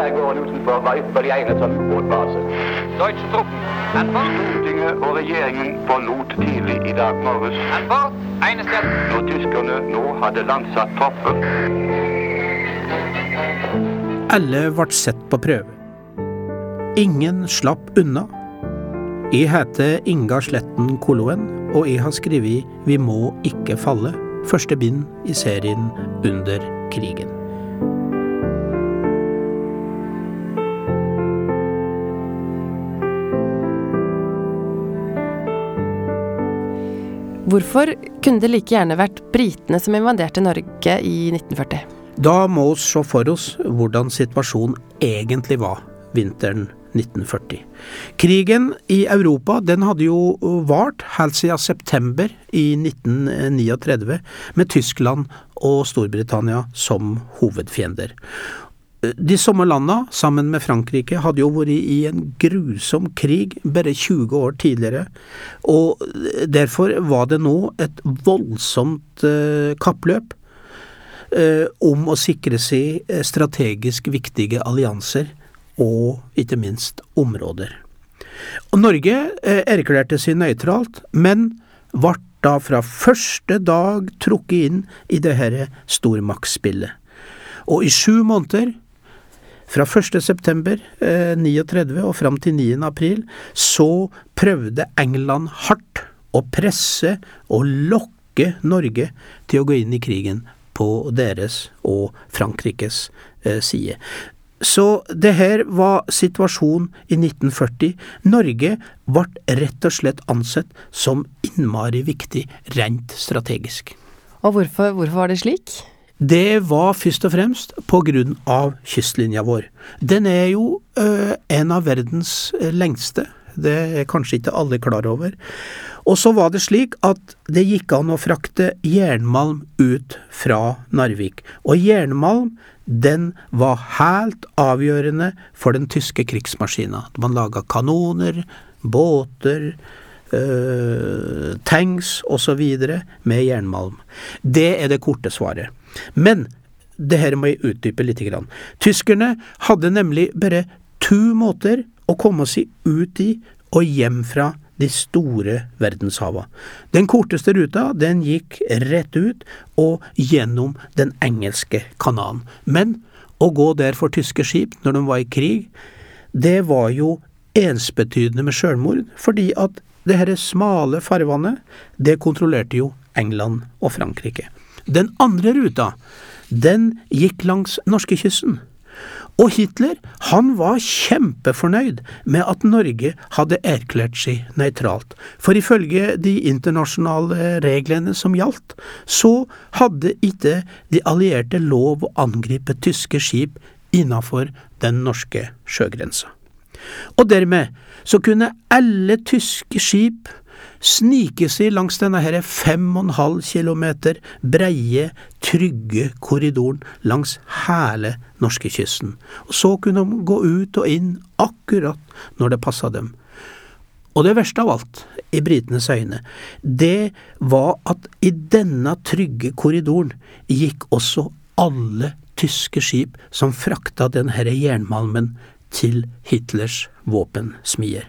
skjærgården utenfor var ypperlig egnet som ubåtbase. Deutsche Truppen. An Stortinget og regjeringen forlot tidlig i dag morges. Når tyskerne nå hadde landsatt tropper. Alle ble sett på prøve. Ingen slapp unna. Jeg heter Inga Sletten Koloen, og jeg har skrevet Vi må ikke falle, første bind i serien Under krigen. Hvorfor kunne det like gjerne vært britene som invaderte Norge i 1940? Da må vi se for oss hvordan situasjonen egentlig var vinteren 1940. Krigen i Europa den hadde jo vart helt siden september i 1939, med Tyskland og Storbritannia som hovedfiender. De samme landa, sammen med Frankrike, hadde jo vært i en grusom krig bare 20 år tidligere, og derfor var det nå et voldsomt eh, kappløp eh, om å sikre seg strategisk viktige allianser og ikke minst områder. Og Norge eh, erklærte seg nøytralt, men ble da fra første dag trukket inn i det dette stormaktsspillet. Og i sju måneder, fra 1. september eh, og fram til 9. april, så prøvde England hardt å presse og lokke Norge til å gå inn i krigen på deres og Frankrikes eh, side. Så det her var situasjonen i 1940. Norge ble rett og slett ansett som innmari viktig rent strategisk. Og hvorfor, hvorfor var det slik? Det var først og fremst av kystlinja vår. Den er jo ø, en av verdens lengste. Det er kanskje ikke alle klar over. Og så var det slik at det gikk an å frakte jernmalm ut fra Narvik. Og jernmalm den var helt avgjørende for den tyske krigsmaskina. Man laga kanoner, båter, øh, tanks osv. med jernmalm. Det er det korte svaret. Men det her må jeg utdype litt. Grann. Tyskerne hadde nemlig bare to måter å komme seg ut i og hjem fra de store verdenshava. Den korteste ruta, den gikk rett ut og gjennom Den engelske kanalen. Men å gå der for tyske skip når de var i krig, det var jo ensbetydende med sjølmord, fordi at det herre smale farvannet, det kontrollerte jo England og Frankrike. Den andre ruta, den gikk langs norskekysten. Og Hitler han var kjempefornøyd med at Norge hadde erklært seg nøytralt, for ifølge de internasjonale reglene som gjaldt, så hadde ikke de allierte lov å angripe tyske skip innafor den norske sjøgrensa. Og dermed så kunne alle tyske skip snike seg langs denne her fem og en halv kilometer breie, trygge korridoren langs hele norskekysten. Så kunne de gå ut og inn akkurat når det passa dem. Og det verste av alt, i britenes øyne, det var at i denne trygge korridoren gikk også alle tyske skip som frakta denne jernmalmen til Hitlers våpensmier.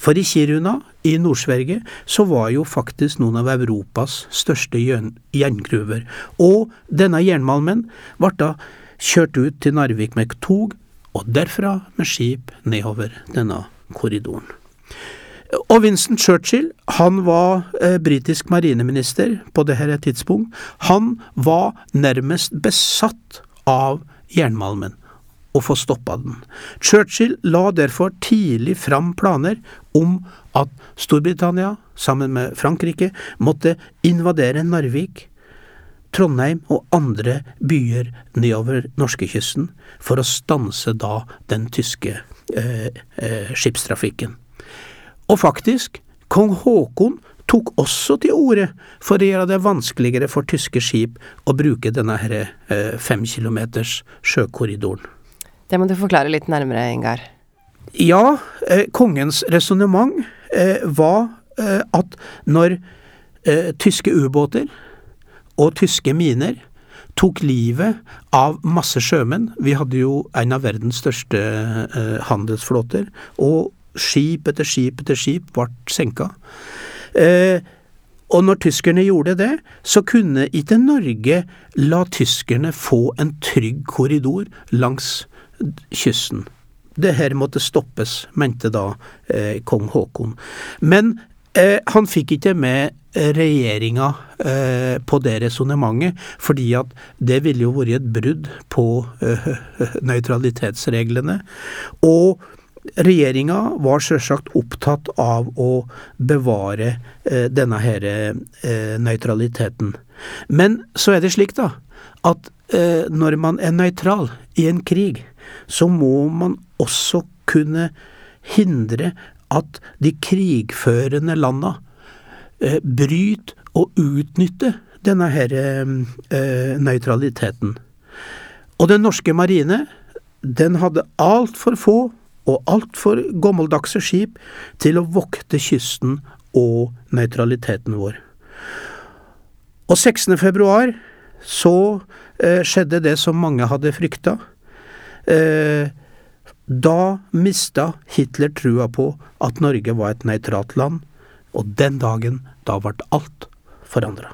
For i Kiruna i Nord-Sverige så var jo faktisk noen av Europas største jerngruver, og denne jernmalmen ble da kjørt ut til Narvik med tog, og derfra med skip nedover denne korridoren. Og Winston Churchill, han var eh, britisk marineminister på dette tidspunkt. Han var nærmest besatt av jernmalmen å få stoppa den. Churchill la derfor tidlig fram planer om at Storbritannia, sammen med Frankrike, måtte invadere Narvik, Trondheim og andre byer nedover norskekysten for å stanse da den tyske eh, eh, skipstrafikken. Og faktisk, kong Haakon tok også til orde for å gjøre det vanskeligere for tyske skip å bruke denne her, eh, fem kilometers sjøkorridoren. Det må du forklare litt nærmere, Ingar. Ja, eh, kongens resonnement eh, var eh, at når eh, tyske ubåter og tyske miner tok livet av masse sjømenn. Vi hadde jo en av verdens største eh, handelsflåter, og skip etter skip etter skip ble senka. Eh, og når tyskerne gjorde det, så kunne ikke Norge la tyskerne få en trygg korridor langs kysten. Det her måtte stoppes, mente da eh, kong Haakon. Men eh, han fikk ikke med regjeringa eh, på det resonnementet, fordi at det ville jo vært et brudd på eh, nøytralitetsreglene. Og regjeringa var selvsagt opptatt av å bevare eh, denne her eh, nøytraliteten. Men så er det slik, da, at eh, når man er nøytral i en krig, så må man også kunne hindre at de krigførende landa eh, bryter og utnytter denne her eh, nøytraliteten. Og den norske marine, den hadde altfor få og altfor gammeldagse skip til å vokte kysten og nøytraliteten vår. Og 16. februar så eh, skjedde det som mange hadde frykta. Eh, da mista Hitler trua på at Norge var et nøytralt land, og den dagen, da ble alt forandra.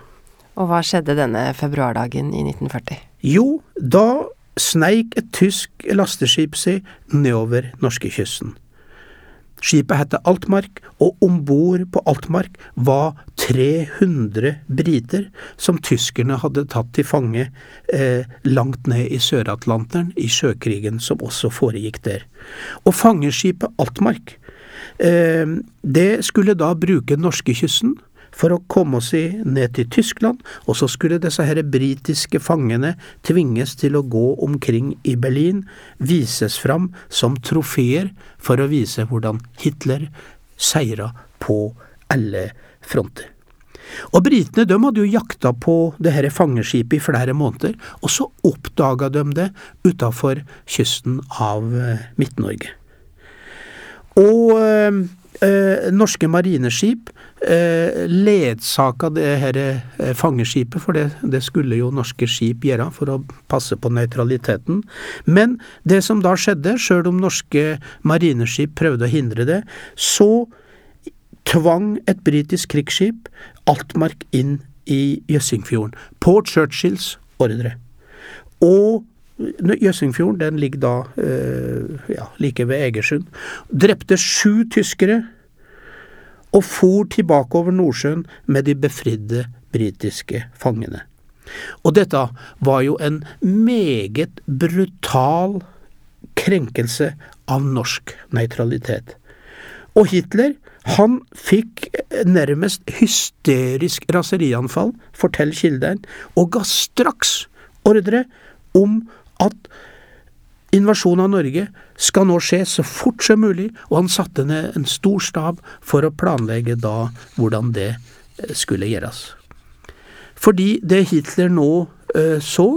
Og hva skjedde denne februardagen i 1940? Jo, da sneik et tysk lasteskip seg nedover norskekysten. Skipet het Altmark, og om bord på Altmark var 300 briter som tyskerne hadde tatt til fange eh, langt ned i Sør-Atlanteren, i sjøkrigen som også foregikk der. Og fangeskipet Altmark, eh, det skulle da bruke norskekysten for å komme oss ned til Tyskland, og så skulle disse her britiske fangene tvinges til å gå omkring i Berlin, vises fram som trofeer for å vise hvordan Hitler seira på alle fronter. Og britene de hadde jo jakta på det her fangeskipet i flere måneder, og så oppdaga de det utafor kysten av eh, Midt-Norge. Og øh, norske marineskip ledsaka det her eh, fangeskipet, for det, det, skulle jo norske skip gjøre for å passe på nøytraliteten. Men det som da skjedde, sjøl om norske marineskip prøvde å hindre det, så tvang et britisk krigsskip Altmark inn i Jøssingfjorden, på Churchills ordre. Og Jøssingfjorden den ligger da eh, ja, like ved Egersund. Drepte sju tyskere og for tilbake over Nordsjøen med de befridde britiske fangene. Og dette var jo en meget brutal krenkelse av norsk nøytralitet. Og Hitler, han fikk nærmest hysterisk raserianfall, forteller kilden, og ga straks ordre om at Invasjonen av Norge skal nå skje så fort som mulig, og han satte ned en stor stab for å planlegge da hvordan det eh, skulle gjøres. Fordi det Hitler nå øh, så,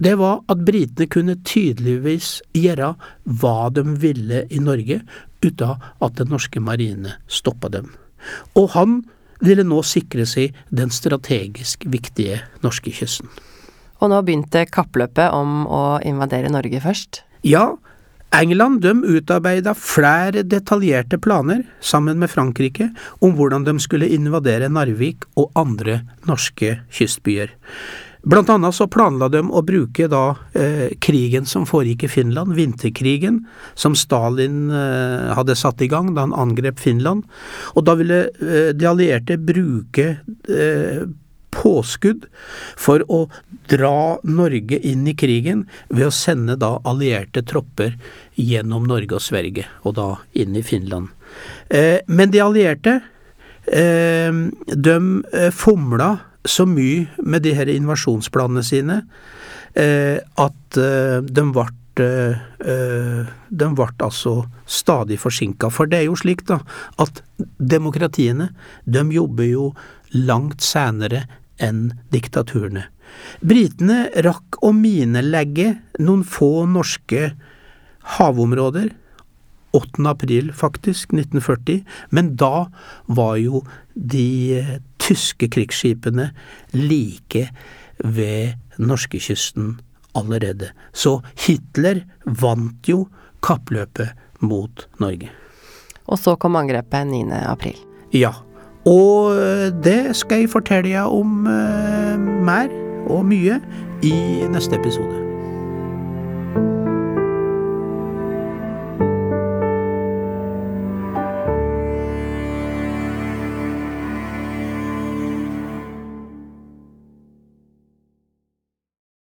det var at britene kunne tydeligvis gjøre hva de ville i Norge, uten at den norske marine stoppa dem. Og han ville nå sikre seg den strategisk viktige norskekysten. Og nå begynte kappløpet om å invadere Norge først? Ja, England de utarbeida flere detaljerte planer, sammen med Frankrike, om hvordan de skulle invadere Narvik og andre norske kystbyer. Blant annet så planla de å bruke da eh, krigen som foregikk i Finland, vinterkrigen, som Stalin eh, hadde satt i gang da han angrep Finland. Og da ville eh, de allierte bruke eh, påskudd for å dra Norge inn i krigen ved å sende da allierte tropper gjennom Norge og Sverige, og da inn i Finland. Eh, men de allierte, eh, de eh, fomla så mye med de her invasjonsplanene sine at de ble de ble altså stadig forsinka. For det er jo slik da, at demokratiene de jobber jo langt senere enn diktaturene. Britene rakk å minelegge noen få norske havområder, 8. april faktisk, 1940, men da var jo de tyske krigsskipene like ved norskekysten allerede. Så Hitler vant jo kappløpet mot Norge. Og så kom angrepet 9. april. Ja. Og det skal jeg fortelle om eh, mer og mye i neste episode.